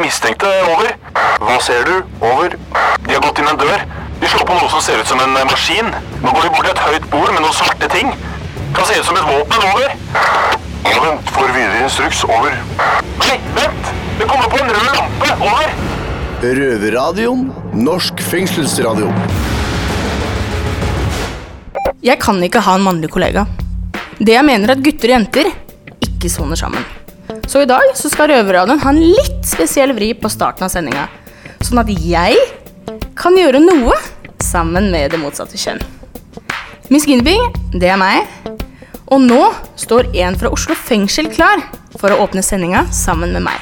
de mistenkte. Over. Hva ser du? Over. De har gått inn en dør. De slår på noe som ser ut som en eh, maskin. Nå går de bort til et høyt bord med noen svarte ting. Kan se ut som et våpen. Over. Vent. Får videre instruks. Over. Nei, vent! Det kommer på en rød lampe. Over. Røverradioen. Norsk fengselsradio. Jeg kan ikke ha en mannlig kollega. Det jeg mener er at gutter og jenter ikke soner sammen. Så i dag så skal Røverradioen ha en litt spesiell vri på starten av sendinga. Sånn at jeg kan gjøre noe sammen med det motsatte kjønn. Miss Guinevere, det er meg. Og nå står en fra Oslo fengsel klar for å åpne sendinga sammen med meg.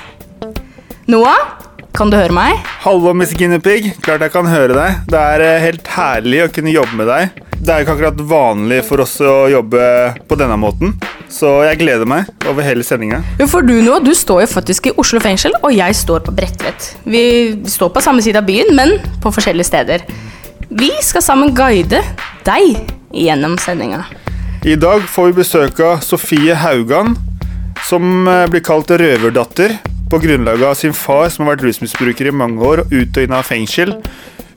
Noah, kan du høre meg? Hallo, Miss Guinevere. Klart jeg kan høre deg. Det er eh, helt herlig å kunne jobbe med deg. Det er jo ikke akkurat vanlig for oss å jobbe på denne måten, så jeg gleder meg over hele sendinga. For du nå, du står jo faktisk i Oslo fengsel, og jeg står på Bredtvet. Vi står på samme side av byen, men på forskjellige steder. Vi skal sammen guide deg gjennom sendinga. I dag får vi besøk av Sofie Haugan, som eh, blir kalt røverdatter på grunnlag av sin far, som har vært rusmisbruker i mange år ut og inn av fengsel.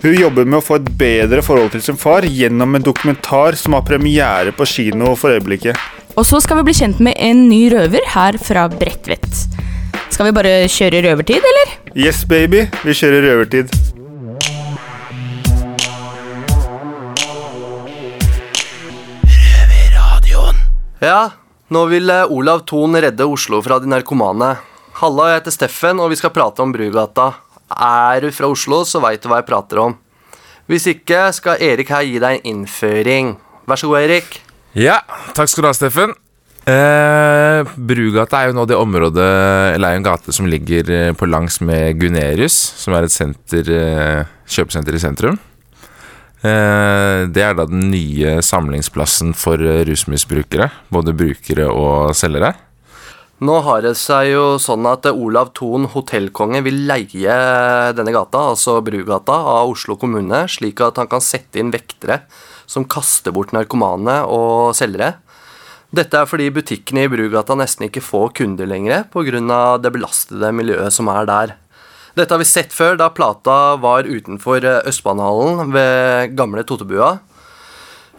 Hun jobber med å få et bedre forhold til sin far gjennom en dokumentar som har premiere på kino for øyeblikket. Og så skal vi bli kjent med en ny røver her fra Bredtvet. Skal vi bare kjøre røvertid, eller? Yes, baby, vi kjører røvertid. Ja, nå vil eh, Olav Thon redde Oslo fra de narkomane. Halla, jeg heter Steffen, og vi skal prate om Brugata. Er du fra Oslo, så veit du hva jeg prater om. Hvis ikke, skal Erik her gi deg en innføring. Vær så god, Erik. Ja, takk skal du ha, Steffen. Eh, Brugata er jo nå det området, eller er en gate som ligger eh, på langs med Gunerius, som er et senter, eh, kjøpesenter i sentrum. Eh, det er da den nye samlingsplassen for eh, rusmisbrukere, både brukere og selgere. Nå har det seg jo sånn at Olav Thon, hotellkonge, vil leie denne gata, altså Brugata, av Oslo kommune, slik at han kan sette inn vektere som kaster bort narkomane og selgere. Dette er fordi butikkene i Brugata nesten ikke får kunder lenger pga. det belastede miljøet som er der. Dette har vi sett før da plata var utenfor Østbanehallen ved gamle Totebua.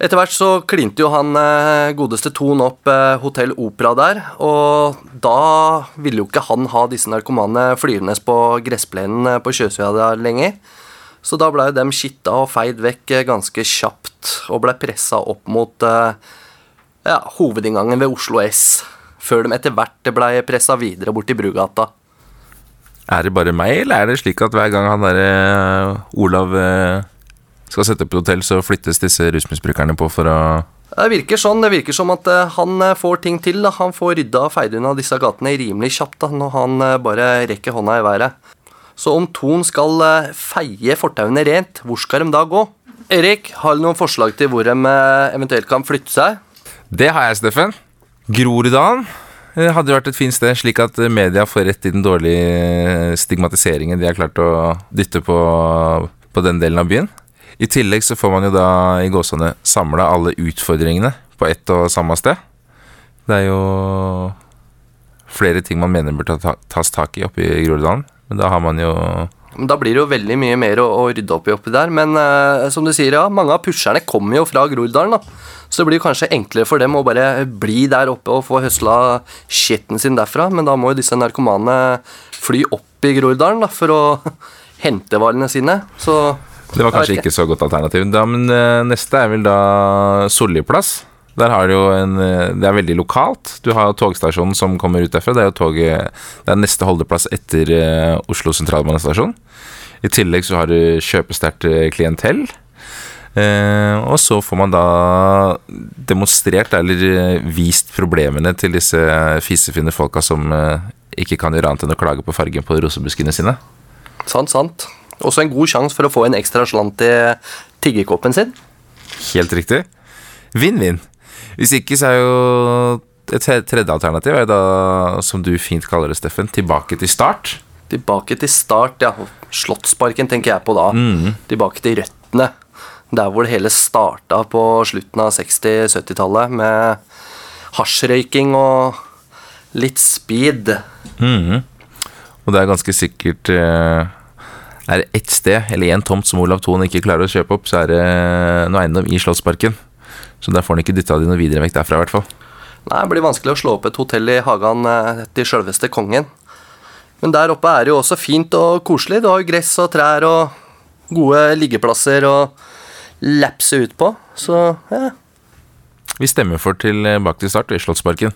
Etter hvert så klinte jo han eh, godeste Ton opp eh, Hotell Opera der, og da ville jo ikke han ha disse narkomane flyvende på gressplenen eh, på Kjøsøya lenger. Så da blei dem skitta og feid vekk eh, ganske kjapt, og blei pressa opp mot eh, ja, hovedinngangen ved Oslo S, før de etter hvert blei pressa videre bort til Brugata. Er det bare meg, eller er det slik at hver gang han derre Olav eh, skal sette opp et hotell, så flyttes disse rusmisbrukerne på for å Det virker sånn. Det virker som at han får ting til. Da. Han får rydda og feid unna disse gatene rimelig kjapt da, når han bare rekker hånda i været. Så om Ton skal eh, feie fortauene rent, hvor skal de da gå? Erik, har du noen forslag til hvor de eh, eventuelt kan flytte seg? Det har jeg, Steffen. Groruddalen eh, hadde vært et fint sted, slik at media får rett i den dårlige stigmatiseringen de har klart å dytte på, på den delen av byen. I tillegg så får man jo da i gåsene samla alle utfordringene på ett og samme sted. Det er jo flere ting man mener bør tas tak i oppe i Groruddalen, men da har man jo Da blir det jo veldig mye mer å, å rydde opp i oppi der. Men uh, som du sier, ja, mange av pusherne kommer jo fra Groruddalen. da. Så det blir kanskje enklere for dem å bare bli der oppe og få høsla skitten sin derfra. Men da må jo disse narkomane fly opp i Groruddalen for å hente varene sine. Så Det var kanskje ikke. ikke så godt alternativ. Da, men eh, neste er vel da Solli plass. Der har du jo en eh, Det er veldig lokalt. Du har togstasjonen som kommer ut derfra. Det er jo toget Det er neste holdeplass etter eh, Oslo sentralbanestasjon. I tillegg så har du kjøpesterkt eh, klientell. Eh, og så får man da demonstrert eller vist problemene til disse fisefine folka som eh, ikke kan gjøre annet enn å klage på fargen på rosebuskene sine. sant, sant. Også en god sjanse for å få en ekstra slant i tiggerkoppen sin. Helt riktig. Vinn-vinn. Hvis ikke, så er jo et tredje alternativ er da, som du fint kaller det, Steffen, tilbake til start. Tilbake til start, ja. Slottsparken tenker jeg på da. Tilbake til røttene. Der hvor det hele starta på slutten av 60-70-tallet med hasjrøyking og litt speed. Og det er ganske sikkert eh, Er det ett sted, eller én tomt, som Olav Thon ikke klarer å kjøpe opp, så er det noe eiendom i Slottsparken. Så der får han ikke dytta de noe videre vekk derfra, i hvert fall. Nei, Det blir vanskelig å slå opp et hotell i hagen eh, til sjølveste kongen. Men der oppe er det jo også fint og koselig. Du har jo gress og trær og gode liggeplasser å lapse ut på. Så ja. Vi stemmer for tilbake til start i Slottsparken.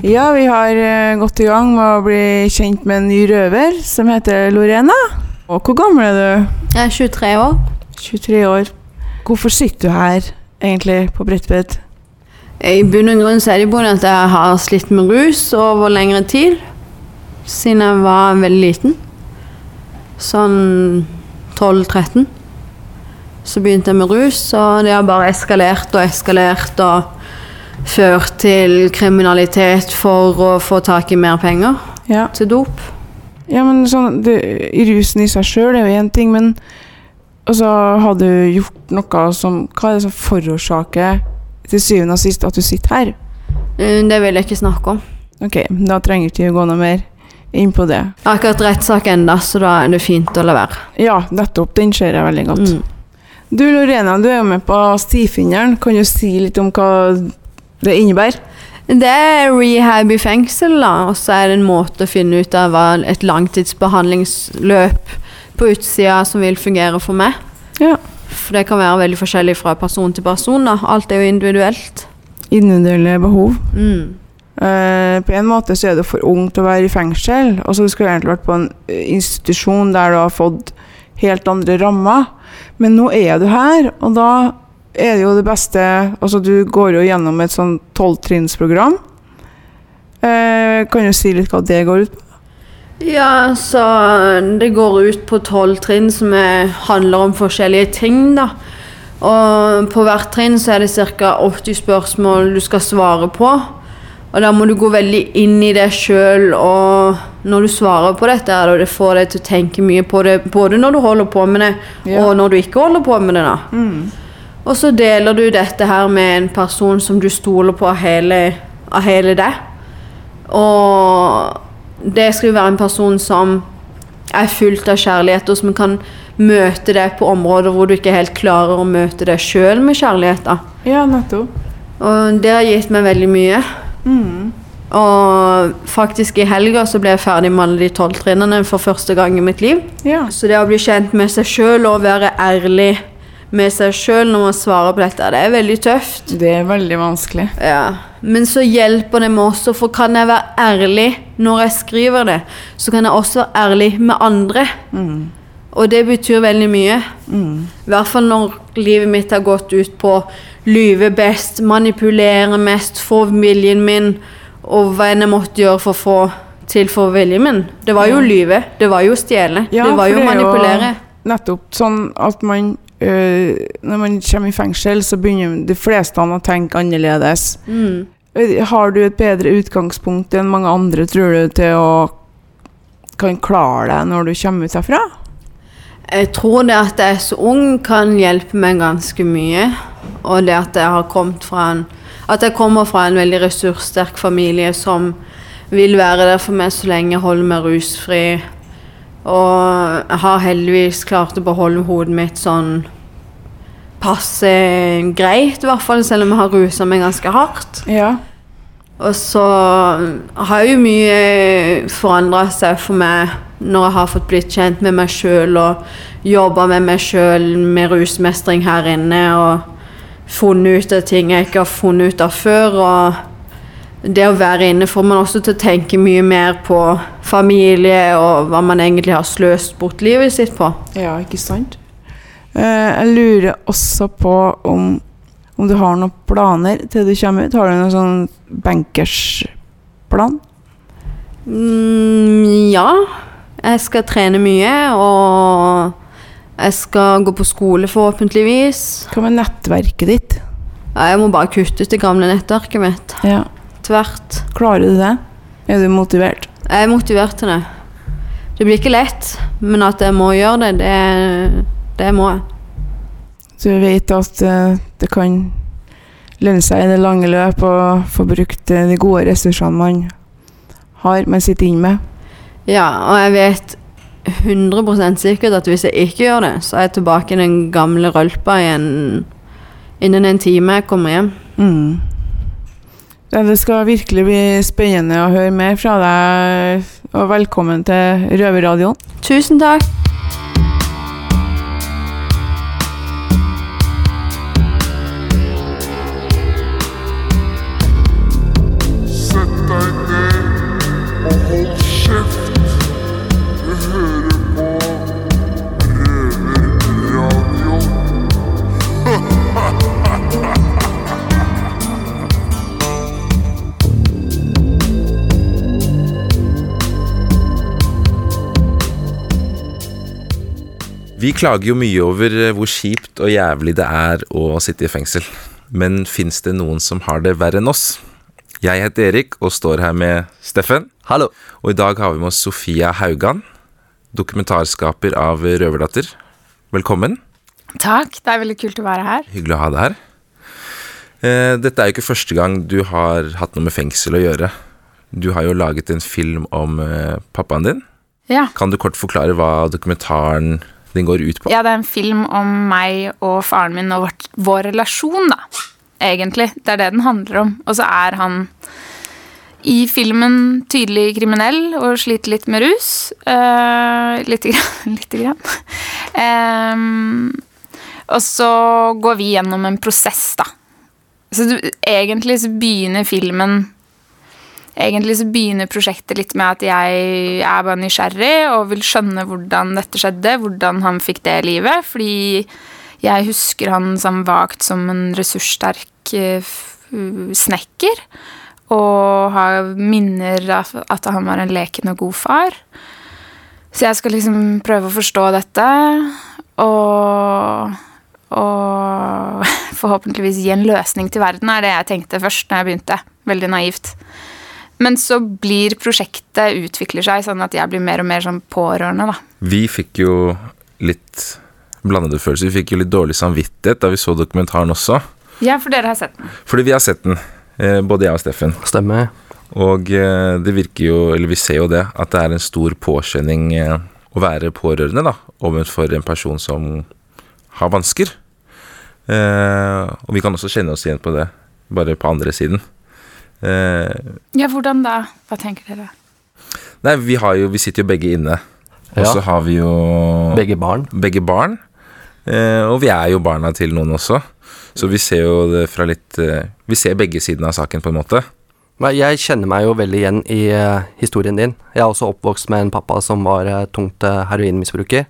Ja, vi har eh, gått i gang med å bli kjent med en ny røver som heter Lorena. Og hvor gammel er du? Jeg er 23 år. 23 år. Hvorfor sitter du her, egentlig, på Bredtvet? I bunn og grunn så er det både at jeg har slitt med rus over lengre tid. Siden jeg var veldig liten. Sånn 12-13. Så begynte jeg med rus, og det har bare eskalert og eskalert og ført til kriminalitet for å få tak i mer penger Ja. til dop. ja, men sånn det, Rusen i seg sjøl er jo én ting, men altså, har du gjort noe som Hva er det som forårsaker til syvende og sist at du sitter her? Eh, Det vil jeg ikke snakke om. Ok, da trenger ikke å gå noe mer inn på det. Hatt rettssak ennå, så da er det fint å la være. Ja, nettopp. Den ser jeg veldig godt. Mm. Du Lorena, du er jo med på Stifinneren. Kan du si litt om hva det innebærer? Det er rehab i fengsel, da, og så er det en måte å finne ut av hva et langtidsbehandlingsløp på utsida som vil fungere for meg. Ja. For det kan være veldig forskjellig fra person til person. da. Alt er jo individuelt. Individuelle behov. Mm. Uh, på en måte så er du for ung til å være i fengsel. Og så skulle du egentlig vært på en eh, institusjon der du har fått helt andre rammer. Men nå er du her, og da er det jo det beste Altså, du går jo gjennom et sånn tolvtrinnsprogram. Eh, kan du si litt hva det går ut på? Ja, så det går ut på tolv trinn som er, handler om forskjellige ting, da. Og på hvert trinn så er det ca. 80 spørsmål du skal svare på. Og da må du gå veldig inn i det sjøl, og når du svarer på dette, og det det får deg til å tenke mye på det, både når du holder på med det, Ja. og når du ikke holder på med det, da. Og så deler du dette her med en person som du stoler på av hele, av hele deg. Og det skal jo være en person som er fullt av kjærlighet, og som kan møte deg på områder hvor du ikke helt klarer å møte deg sjøl med kjærlighet. da. Ja, nettopp. Og det har gitt meg veldig mye. Og faktisk i helga så ble jeg ferdig med alle de tolv trinnene for første gang i mitt liv. Ja. Så det å bli kjent med seg sjøl og være ærlig med seg sjøl når man svarer på dette, det er veldig tøft. Det er veldig vanskelig. Ja, Men så hjelper det meg også, for kan jeg være ærlig når jeg skriver det, så kan jeg også være ærlig med andre. Og det betyr veldig mye. I hvert fall når livet mitt har gått ut på lyve best, manipulere mest, få viljen min, og hva enn jeg måtte gjøre for å få til for viljen min. Det var jo lyve, det var jo stjele, Ja, det var jo er manipulere. Nettopp. Sånn at man øh, Når man kommer i fengsel, så begynner de fleste å tenke annerledes. Mm. Øh, Har du et bedre utgangspunkt enn mange andre, tror du, til å kan klare deg når du kommer ut herfra? Jeg tror det at jeg er så ung kan hjelpe meg ganske mye. Og det at jeg har kommet en At jeg kommer fra en veldig ressurssterk familie som vil være der for meg så lenge jeg holder meg rusfri. Og jeg har heldigvis klart å beholde hodet mitt sånn passe greit, i hvert fall, selv om jeg har rusa meg ganske hardt. Ja. Og så har jo mye forandra seg for meg når jeg har fått blitt kjent med meg sjøl og jobba med meg sjøl med rusmestring her inne og funnet ut av ting jeg ikke har funnet ut av før. Og det å være inne får man også til å tenke mye mer på familie og hva man egentlig har sløst bort livet sitt på. ja, ikke sant? Eh, jeg lurer også på om, om du har noen planer til du kommer ut. Har du noen sånn bankersplan? Mm, ja. Jeg skal trene mye, og jeg skal gå på skole, forhåpentligvis. Hva med nettverket ditt? Ja, jeg må bare kutte ut det gamle nettverket mitt. Ja. Tvert. Klarer du det? Er du motivert? Jeg er motivert til det. Det blir ikke lett, men at jeg må gjøre det, det, det må jeg. Så du vet at eh, det kan lønne seg i det lange løp og få brukt eh, de gode ressursene man har, man sitter inne med. Ja, og jeg vet 100% sikkert at hvis jeg ikke gjør det, så er jeg tilbake i den gamle rølpa igjen innen en time jeg kommer hjem. Mm. Ja, det skal virkelig bli spennende å høre mer fra deg, og velkommen til Røverradioen. Tusen takk. Sett deg ned og hold Vi klager jo mye over eh, hvor kjipt og jævlig det er å sitte i fengsel. Men fins det noen som har det verre enn oss? Jeg heter Erik og står her med Steffen. Hallo. Og i dag har vi med oss Sofia Haugan, dokumentarskaper av Røverdatter. Velkommen. Takk, det er veldig kult å være her. Hyggelig å ha deg her. Eh, Dette er jo ikke første gang du har hatt noe med fengsel å gjøre. Du har jo laget en film om eh, pappaen din. Ja. Kan du kort forklare hva dokumentaren din går ut på? ja, det er en film om meg og faren min og vårt, vår relasjon, da. Egentlig. Det er det den handler om. Og så er han i filmen tydelig kriminell og sliter litt med rus. Uh, lite grann. lite grann. Um, og så går vi gjennom en prosess, da. Så du, egentlig så begynner filmen Egentlig så begynner prosjektet litt med at jeg er bare nysgjerrig og vil skjønne hvordan dette skjedde, hvordan han fikk det livet. Fordi jeg husker han som vagt som en ressurssterk eh, snekker. Og minner at han var en leken og god far. Så jeg skal liksom prøve å forstå dette. Og, og forhåpentligvis gi en løsning til verden, er det jeg tenkte først når jeg begynte. Veldig naivt. Men så blir prosjektet utvikler seg sånn at jeg blir mer og mer sånn pårørende, da. Vi fikk jo litt blandede følelser. Vi fikk jo litt dårlig samvittighet da vi så dokumentaren også. Ja, for dere har sett den. Fordi vi har sett den, eh, både jeg og Steffen. Stemmer. Og eh, det virker jo, eller vi ser jo det, at det er en stor påkjenning eh, å være pårørende da, overfor en person som har vansker. Eh, og vi kan også kjenne oss igjen på det, bare på andre siden. Eh, Ja, hvordan da? Hva tenker dere? nei, vi har jo, vi sitter jo begge inne. Og Ja. så har vi jo Begge barn. begge barn. Eh, og vi er jo barna til noen også. Så vi ser jo det fra litt eh, Vi ser begge sidene av saken, på en måte. Jeg kjenner meg jo veldig igjen i eh, historien din. Jeg er også oppvokst med en pappa som var tungt heroinmisbruker.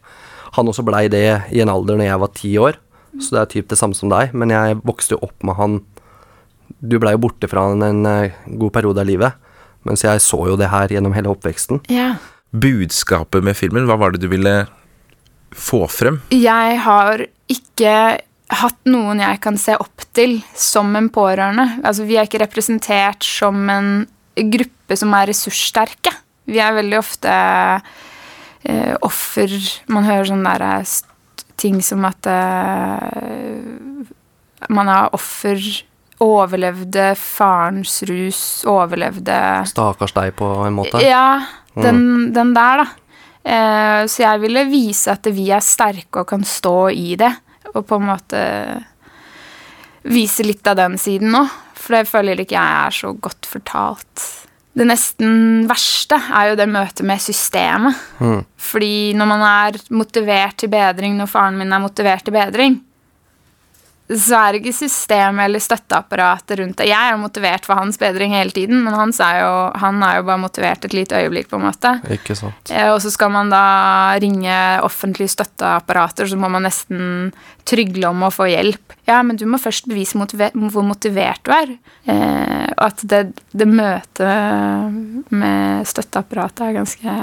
Han også blei det i en alder når jeg var ti år, så det er typ det samme som deg. Men jeg vokste jo opp med han Du blei jo borte fra han en eh, god periode av livet, mens jeg så jo det her gjennom hele oppveksten. Ja. Budskapet med filmen, hva var det du ville få frem? Jeg har ikke hatt noen jeg kan se opp til som en pårørende. Altså, vi er ikke representert som en gruppe som er ressurssterke. Vi er veldig ofte eh, offer Man hører sånne der, eh, ting som at eh, man er offer Overlevde farens rus, overlevde Stakkars deg, på en måte. ja, den, den der, da. Eh, så jeg ville vise at vi er sterke og kan stå i det. Og på en måte vise litt av den siden nå. For det føler ikke jeg er så godt fortalt. Det nesten verste er jo det møtet med systemet. Fordi når man er motivert til bedring, når faren min er motivert til bedring, er det ikke systemet eller støtteapparatet rundt det. Jeg er jo motivert for hans bedring hele tiden, men er jo, han er jo bare motivert et lite øyeblikk, på en måte. Ikke sant. Eh, Og så skal man da ringe offentlige støtteapparater, så må man nesten trygle om å få hjelp. Ja, men du må først bevise motiver hvor motivert du er. Eh, og at det, det møtet med støtteapparatet er ganske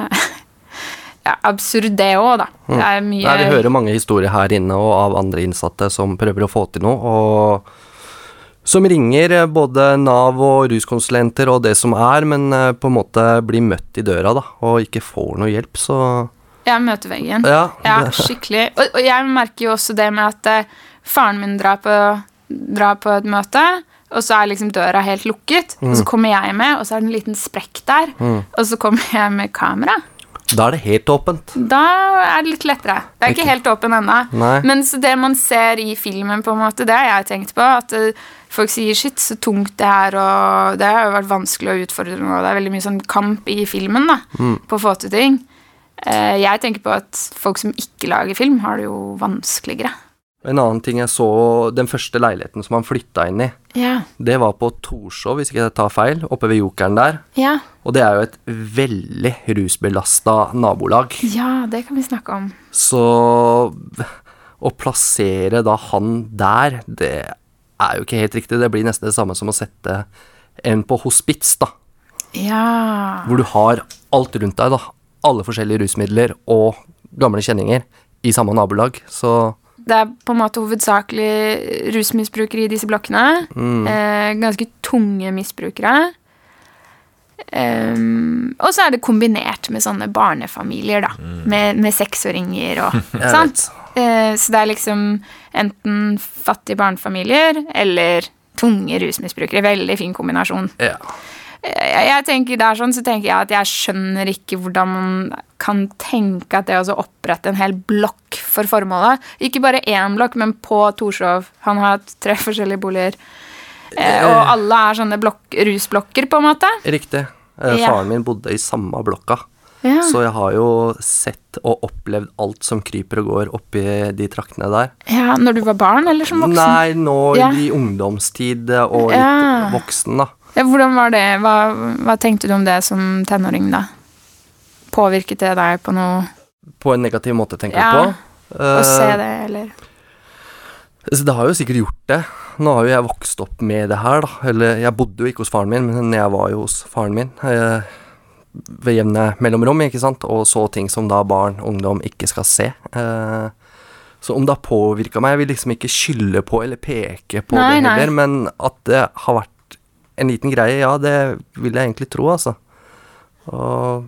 absurd, det òg, da. Det er mye Nei, vi hører mange historier her inne og av andre innsatte som prøver å få til noe, og som ringer både Nav og ruskonsulenter og det som er, men eh, på en måte blir møtt i døra, da, og ikke får noe hjelp, så møter veggen Ja, Ja, skikkelig. Og, og jeg merker jo også det med at eh, faren min drar på, drar på et møte, og så er liksom døra helt lukket. Og så kommer jeg med, og så er det en liten sprekk der. Og så kommer jeg med kamera. Da er det helt åpent. Da er det litt lettere. Det er ikke Ikke- helt åpen ennå. Men Mens det man ser i filmen, på en måte, det har jeg tenkt på. At eh, folk sier 'shit, så tungt det er', og det har jo vært vanskelig og utfordrende. Og det er veldig mye sånn kamp i filmen da, på å få til ting. Eh, Jeg tenker på at folk som ikke lager film, har det jo vanskeligere. En annen ting jeg så, den første leiligheten som han flytta inn i, Ja. det var på Torshov, hvis ikke jeg tar feil, oppe ved Jokeren der. Ja, Og det er jo et veldig rusbelasta nabolag. ja det kan vi snakke om. Så å plassere da han der, det er jo ikke helt riktig. Det blir nesten det samme som å sette en på hospits, da. Ja. Hvor du har alt rundt deg, da. Alle forskjellige rusmidler og gamle kjenninger i samme nabolag. Så Det er på en måte hovedsakelig rusmisbrukere i disse blokkene. Eh, ganske tunge misbrukere. Um, og så er det kombinert med sånne barnefamilier, da. Med, med seksåringer og sånt. Sant? Eh, så det er liksom enten fattige barnefamilier eller tunge rusmisbrukere. Veldig fin kombinasjon. ja. Jeg, tenker der sånn, så tenker jeg at jeg skjønner ikke hvordan man kan tenke at det å opprette en hel blokk for formålet Ikke bare én blokk, men på Torshov. Han har hatt tre forskjellige boliger. Eh, og alle er sånne blokk, rusblokker, på en måte. Riktig. Eh. Faren min bodde i samme blokka. Ja. Så jeg har jo sett og opplevd alt som kryper og går oppi de traktene der. ja, Når du var barn, eller som voksen? Nei, nå Ja. i ungdomstid eh, og litt Ja. voksen, da. Ja, hvordan var det? Hva, hva tenkte du om det som tenåring, da? Påvirket det deg på noe På en negativ måte, tenker Ja, du på. å se Eh, det, eller Så det har jo sikkert gjort det. Nå har jo jeg vokst opp med det her, da. Eller jeg bodde jo ikke hos faren min, men jeg var jo hos faren min. Eh, ved jevne mellomrom, ikke sant. Og så ting som da barn, ungdom, ikke skal se. Eh, så om det har påvirka meg Jeg vil liksom ikke skylde på eller peke på Nei, det nei. men at det har vært en liten greie, ja, det vil jeg egentlig tro, altså. Og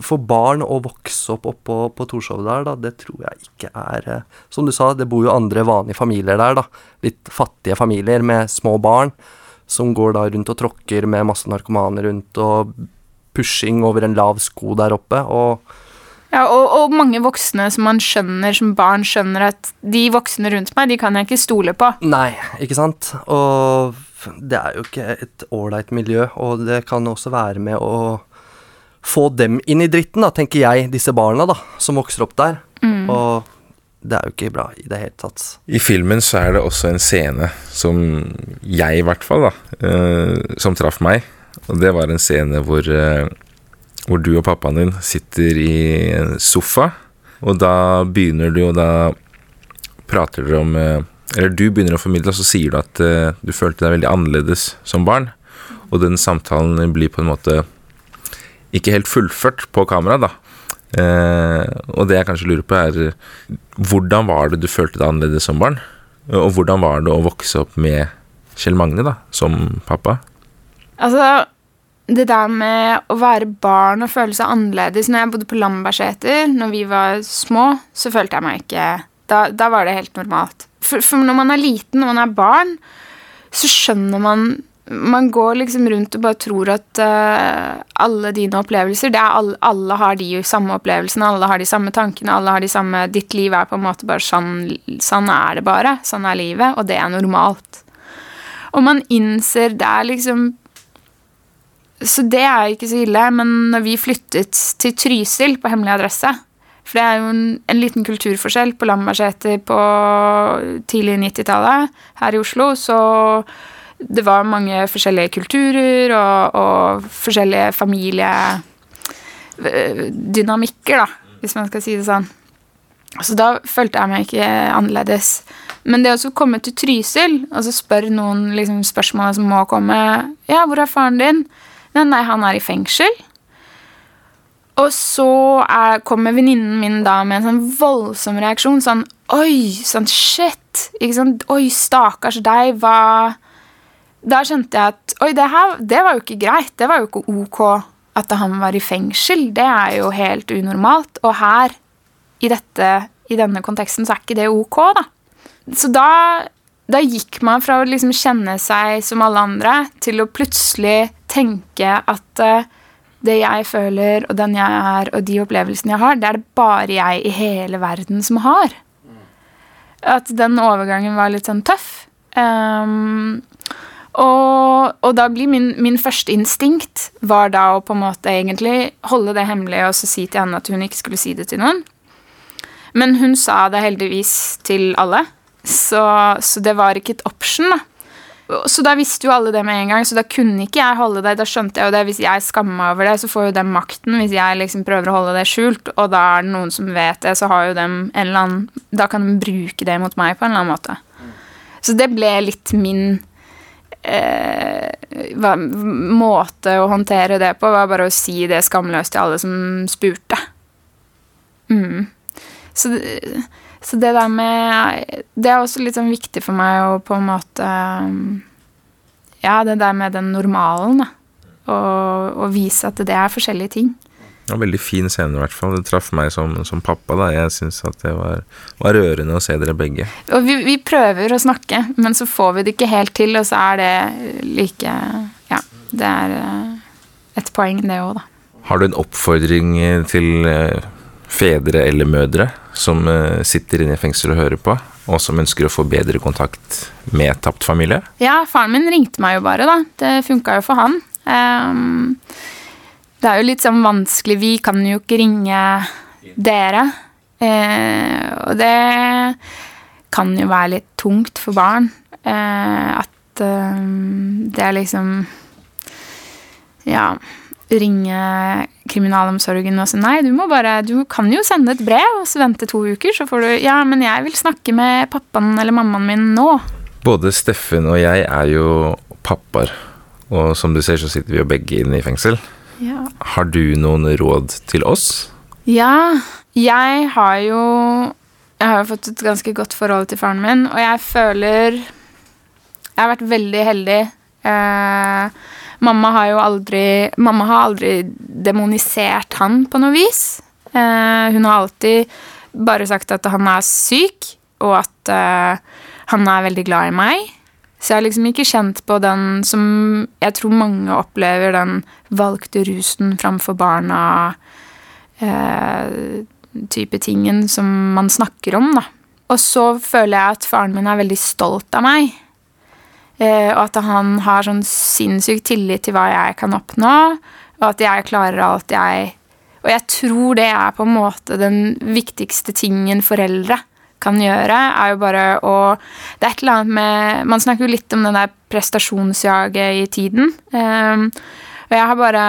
for barn å vokse opp oppå på Torshov der, da, det tror jeg ikke er eh, Som du sa, det bor jo andre vanlige familier der, da. Litt fattige familier med små barn som går da rundt og tråkker med masse narkomane rundt og pushing over en lav sko der oppe, og Ja, og, og mange voksne som man skjønner som barn skjønner at de voksne rundt meg, de kan jeg ikke stole på. Nei, ikke sant? Og det er jo ikke et ålreit miljø, og det kan også være med å få dem inn i dritten, da, tenker jeg, disse barna da, som vokser opp der. Og det er jo ikke bra i det hele tatt. I filmen så er det også en scene som jeg i hvert fall, da, eh, som traff meg. Og det var en scene hvor, eh, hvor du og pappaen din sitter i en sofa. Og da begynner du, og da prater dere om eh, Eller du begynner å formidle, og så sier du at uh, du følte deg veldig annerledes som barn. Og den samtalen blir på en måte ikke helt fullført på kamera, da. Uh, og det jeg kanskje lurer på, er hvordan var det du følte deg annerledes som barn? Og hvordan var det å vokse opp med Kjell Magne, da, som pappa? Altså, det der med å være barn og føle seg annerledes Når jeg bodde på Lambertseter, når vi var små, så følte jeg meg ikke Da, da var det helt normalt. For, for når man er liten, når man er barn, så skjønner man Man går liksom rundt og bare tror at uh, alle dine opplevelser er alle, alle har de samme opplevelsene, alle har de samme tankene, alle har de samme Ditt liv er på en måte bare sånn Sånn er det bare. Sånn er livet, og det er normalt. Og man innser det er liksom så det er ikke så ille, men når vi flyttet til Trysil på hemmelig adresse For det er jo en, en liten kulturforskjell på Lambertseter på tidlig 90-tallet her i Oslo, så det var mange forskjellige kulturer og, og forskjellige familiedynamikker, da, hvis man skal si det sånn. Så da følte jeg meg ikke annerledes. Men det å komme til Trysil og så spørre noen liksom, spørsmål som må komme Ja, hvor er faren din? Nei, nei, han er i fengsel. Og så er, kommer venninnen min da med en sånn voldsom reaksjon. Sånn Oi, sånn shit. Ikke sant? Oi, stakkars deg, hva Da skjønte jeg at Oi, det her det var jo ikke greit. Det var jo ikke ok at han var i fengsel. Det er jo helt unormalt. Og her, i, dette, i denne konteksten, så er ikke det ok, da. Så da da gikk man fra å liksom kjenne seg som alle andre til å plutselig tenke at eh, det jeg føler, og den jeg er, og de opplevelsene jeg har, det er det bare jeg i hele verden som har. At den overgangen var litt sånn tøff. Um, og, og da blir min, min første instinkt var da å på en måte egentlig holde det hemmelig og så si til henne at hun ikke skulle si det til noen. Men hun sa det heldigvis til alle, så, så det var ikke et option, da. Så da visste jo alle det med en gang, så da kunne ikke jeg holde det. Da skjønte jeg jo det. Hvis jeg skammer meg over det, så får jo dem makten hvis jeg liksom prøver å holde det skjult. Og da er det noen som vet det, så har jo dem en eller annen Da kan de bruke det mot meg på en eller annen måte. Så det ble litt min eh, hva, måte å håndtere det på, var bare å si det skamløst til alle som spurte. Mm. Så, det- så det der med Det er også litt sånn viktig for meg å på en måte Ja, det der med den normalen, da. Og, og vise at det er forskjellige ting. Ja, veldig fin scene, i hvert fall. Det traff meg som, som pappa. da Jeg syns det var, var rørende å se dere begge. Og vi, vi prøver å snakke, men så får vi det ikke helt til, og så er det like Ja, det er eh, et poeng, det òg, da. Har du en oppfordring til eh, fedre eller mødre som eh, sitter inne i fengsel og hører på, og som ønsker å få bedre kontakt med tapt familie? Ja, faren min ringte meg jo bare, da. Det funka jo for han. Ehm, det er jo litt sånn vanskelig Vi kan jo ikke ringe dere. Eh, og det kan jo være litt tungt for barn. Eh, at eh, det er liksom Ja ringe kriminalomsorgen og si nei, du må bare Du kan jo sende et brev og så vente to uker, så får du Ja, men jeg vil snakke med pappaen eller mammaen min nå. Både Steffen og jeg er jo pappaer, og som du ser så sitter vi jo begge inne i fengsel. Ja. Har du noen råd til oss? Ja, jeg har jo Jeg har jo fått et ganske godt forhold til faren min, og jeg føler Jeg har vært veldig heldig. Eh, mamma har jo aldri Mamma har aldri demonisert han på noe vis. Eh, hun har alltid bare sagt at han er syk, og at eh, han er veldig glad i meg. Så jeg har liksom ikke kjent på den som jeg tror mange opplever, den valgte rusen framfor barna eh, type tingen som man snakker om, da. Og så føler jeg at faren min er veldig stolt av meg. Eh, og at han har sånn sinnssyk tillit til hva jeg kan oppnå, og at jeg klarer alt jeg Og jeg tror det er på en måte den viktigste tingen foreldre kan gjøre, er jo bare å Det er et eller annet med Man snakker jo litt om den der prestasjonsjaget i tiden. Eh, og jeg har bare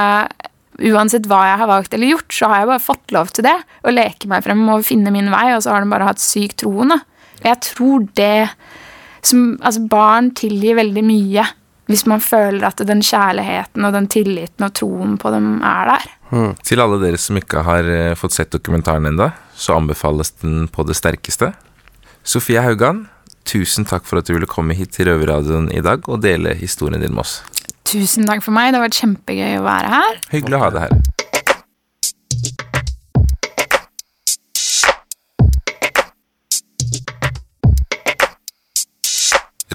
Uansett hva jeg har valgt eller gjort, så har jeg bare fått lov til det. Å leke meg frem og finne min vei, og så har den bare hatt syk troen. da. Jeg tror det som, altså Barn tilgir veldig mye hvis man føler at den kjærligheten og den tilliten og troen på dem er der. Til alle dere som ikke har eh, fått sett dokumentaren enda, så anbefales den på det sterkeste. Sofie Haugan, tusen takk for at du ville komme hit til Røverradioen i dag og dele historien din med oss. Tusen takk for meg. Det har vært kjempegøy å være her. Hyggelig å ha deg her.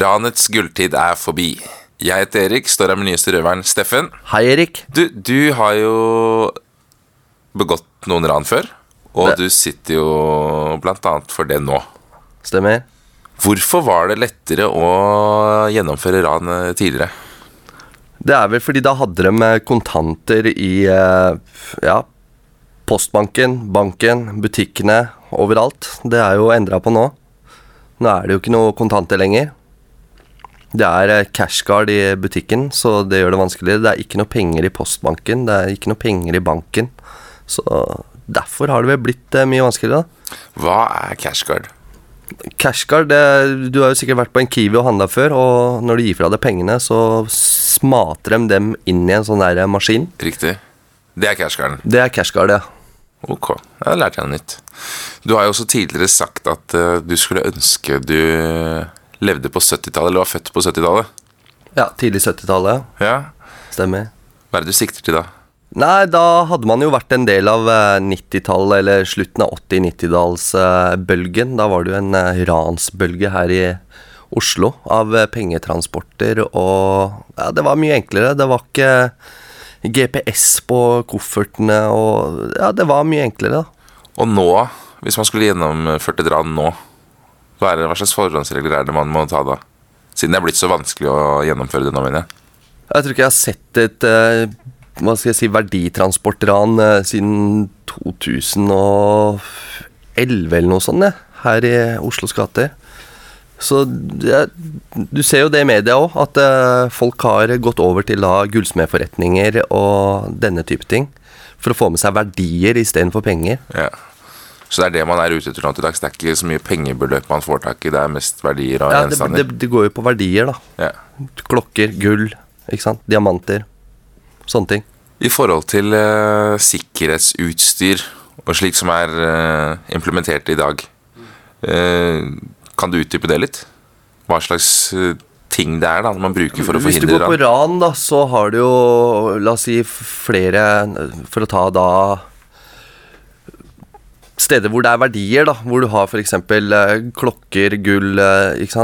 Ranets gulltid er forbi. Jeg heter Erik, står her med nyeste røveren Steffen. Hei, Erik. Du, du har jo begått noen ran før, og Det- du sitter jo blant annet for det nå. Stemmer. Hvorfor var det lettere å gjennomføre ran eh, tidligere? Det er vel fordi da hadde de eh, kontanter i eh, ja, postbanken, banken, butikkene, overalt. Det er jo endra på nå. Nå er det jo ikke noe kontanter lenger. Det er eh, cashguard i butikken, så det gjør det vanskeligere. Det er ikke noe penger i postbanken, det er ikke noe penger i banken. Så derfor har det vel blitt eh, mye vanskeligere, da. Hva er cashguard? Cashguard, det, du har jo sikkert vært på en Kiwi og handla før, og når du gir fra deg pengene, så smater de dem inn i en sånn der maskin. Riktig. Det er cashguarden. Det er cashguard, ja. Ok, jeg har lært deg noe nytt. Du har jo også tidligere sagt at eh, du skulle ønske du levde på 70-tallet, eller var født på 70-tallet. Ja, Tidlig 70-tallet. Ja. Stemmer. Hva er det du sikter til da? Nei, da hadde man jo vært en del av eh, 90-tallet, eller slutten av 80-90-tallsbølgen. Da var det jo en eh, ransbølge her i Oslo. Av eh, pengetransporter og Ja, det var mye enklere. Det var ikke GPS på koffertene og Ja, det var mye enklere, da. Og nå, hvis man skulle gjennomført et ran nå, hva, det, hva slags forhåndsregler er det man må ta da? Siden det er blitt så vanskelig å gjennomføre det nå, mener jeg. Jeg tror ikke jeg har sett et uh, hva skal jeg si, verditransportran uh, siden 2011 eller noe sånt, jeg, her i Oslos gater. Så ja, du ser jo det i media òg, at uh, folk har gått over til da gullsmedforretninger og denne type ting. For å få med seg verdier istedenfor penger. Ja. Så det er det man er ute etter nå til dags. Det er ikke så mye pengebeløp man får tak i, det er mest verdier og Ja, det, gjenstander. det, det går jo på verdier, da. Ja. Klokker, gull, ikke sant. Diamanter. Sånne ting. I forhold til uh, sikkerhetsutstyr og slik som er uh, implementert i dag, uh, kan du utdype det litt? Hva slags ting det er da man bruker for å forhindre Hvis du går på ran, da, så har du jo, la oss si, flere For å ta da Steder hvor det er verdier, da. Hvor du har f.eks. Eh, klokker, gull, eh,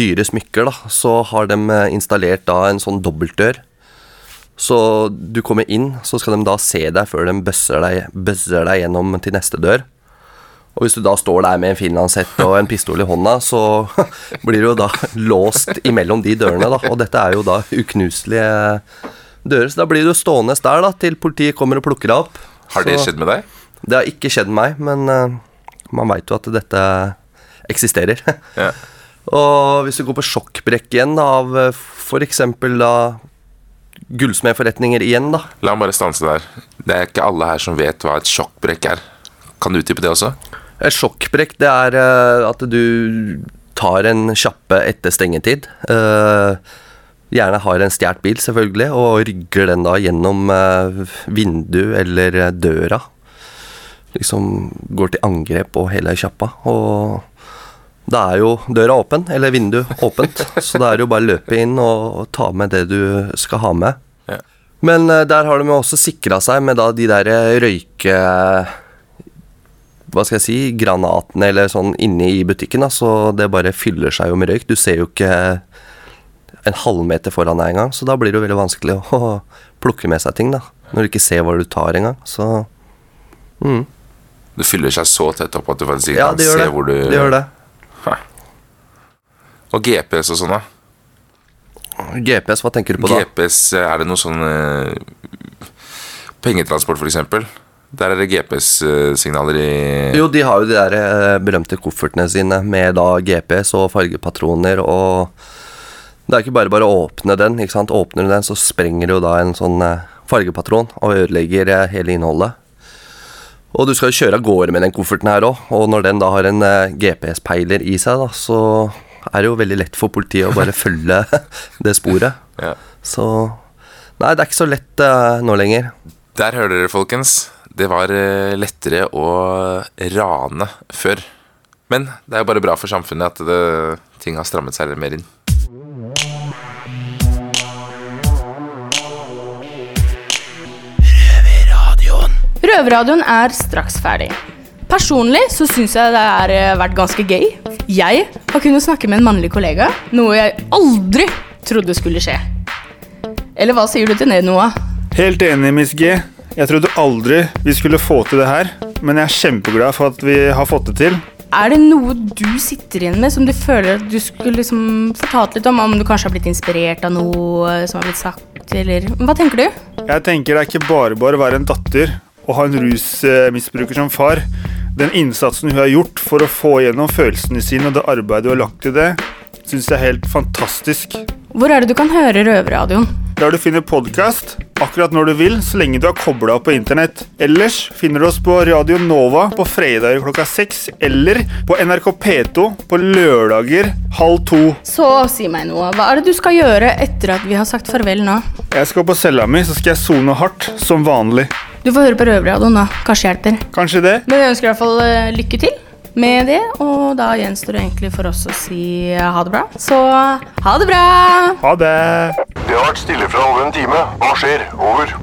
dyre smykker, da. Så har de eh, installert da en sånn dobbeltdør. Så du kommer inn, så skal de da se deg før de bøsser deg, bøsser deg gjennom til neste dør. Og hvis du da står der med en finlandshette og en pistol i hånda, så blir du jo da låst imellom de dørene, da. Og dette er jo da uknuselige dører, så da blir du stående der da, til politiet kommer og plukker deg opp. Har det skjedd med deg? Det har ikke skjedd meg, men eh, man veit jo at dette eksisterer. Ja. og hvis du går på sjokkbrekk igjen da, av f.eks. for eksempel da gullsmedforretninger igjen, da. La meg bare stanse der. Det er ikke alle her som vet hva et sjokkbrekk er. Kan du utdype det også? Et sjokkbrekk, det er eh, at du tar en kjappe etter stengetid. eh, gjerne har en stjålet bil, selvfølgelig, og rygger den da gjennom vindu eller eh, døra. Liksom går til angrep på hele kjappa. Og da er jo døra åpen, eller vindu åpent, så da er det jo bare å løpe inn og, ta med det du skal ha med. Ja. Men eh, der har de jo også sikra seg med da de der røyke hva skal jeg si, granatene eller sånn inne i butikken, da, så det bare fyller seg jo med røyk. Du ser jo ikke en halvmeter foran deg engang, så da blir det jo veldig vanskelig å plukke med seg ting, da. Når du ikke ser hva du tar engang, så mm. Det fyller seg så tett opp at du faktisk ikke Ja, kan se det. hvor du Det gjør det. Og GPS og sånn, da? GPS, hva tenker du på da? GPS, er det noe sånn eh, Pengetransport, eksempel. Der er det GPS-signaler i Jo, de har jo de der eh, berømte koffertene sine med da GPS og fargepatroner og Det er ikke bare bare å åpne den, ikke sant. Åpner du den, så sprenger du da en sånn eh, fargepatron og ødelegger eh, hele innholdet. Og du skal jo kjøre av gårde med den kofferten her òg, og når den da har en eh, GPS-peiler i seg, da, så er det jo veldig lett for politiet å bare følge det sporet. Ja. Så Nei, det er ikke så lett eh, nå lenger. Der hører dere, folkens. Det var eh, lettere å rane før. Men det er jo bare bra for samfunnet at det, ting har strammet seg mer inn. Røverradioen er straks ferdig. Personlig så syns jeg det har eh, vært ganske gøy. Jeg har kunnet snakke med en mannlig kollega, noe jeg aldri trodde skulle skje. Eller hva sier du til det, Noah? Helt enig, Miss G. Jeg trodde aldri vi skulle få til det her, men jeg er kjempeglad for at vi har fått det til. Er det noe du sitter igjen med som du føler at du skulle liksom fortalt litt om? Om du kanskje har blitt inspirert av noe som har blitt sagt, eller Hva tenker du? Jeg tenker det er ikke bare bare å være en datter og ha en rusmisbruker som far. Den innsatsen hun har gjort for å få gjennom følelsene sine og det arbeidet hun har lagt i det, syns jeg er helt fantastisk. Hvor er det du kan høre Røverradioen? Der du finner podkast akkurat når du vil, så lenge du har kobla opp på internett. Ellers finner du oss på Radio Nova på fredager klokka seks, eller på NRK P2 på lørdager halv to. Så si meg noe. Hva er det du skal gjøre etter at vi har sagt farvel nå? Jeg skal på cella mi, så skal jeg sone hardt, som vanlig. Du får høre på Røverradioen, da. Kanskje hjelper. Kanskje det? Men vi ønsker i hvert fall eh, lykke til med det, og da gjenstår det egentlig for oss å si eh, ha det bra. Så ha det bra! Ha det! Det har vært stille fra over en time. Hva skjer? Over.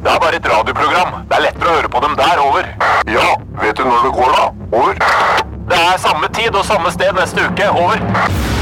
Det er bare et radioprogram. Det er lettere å høre på dem der. Over. Ja, vet du når det går, da? Over. Det er samme tid og samme sted neste uke. Over.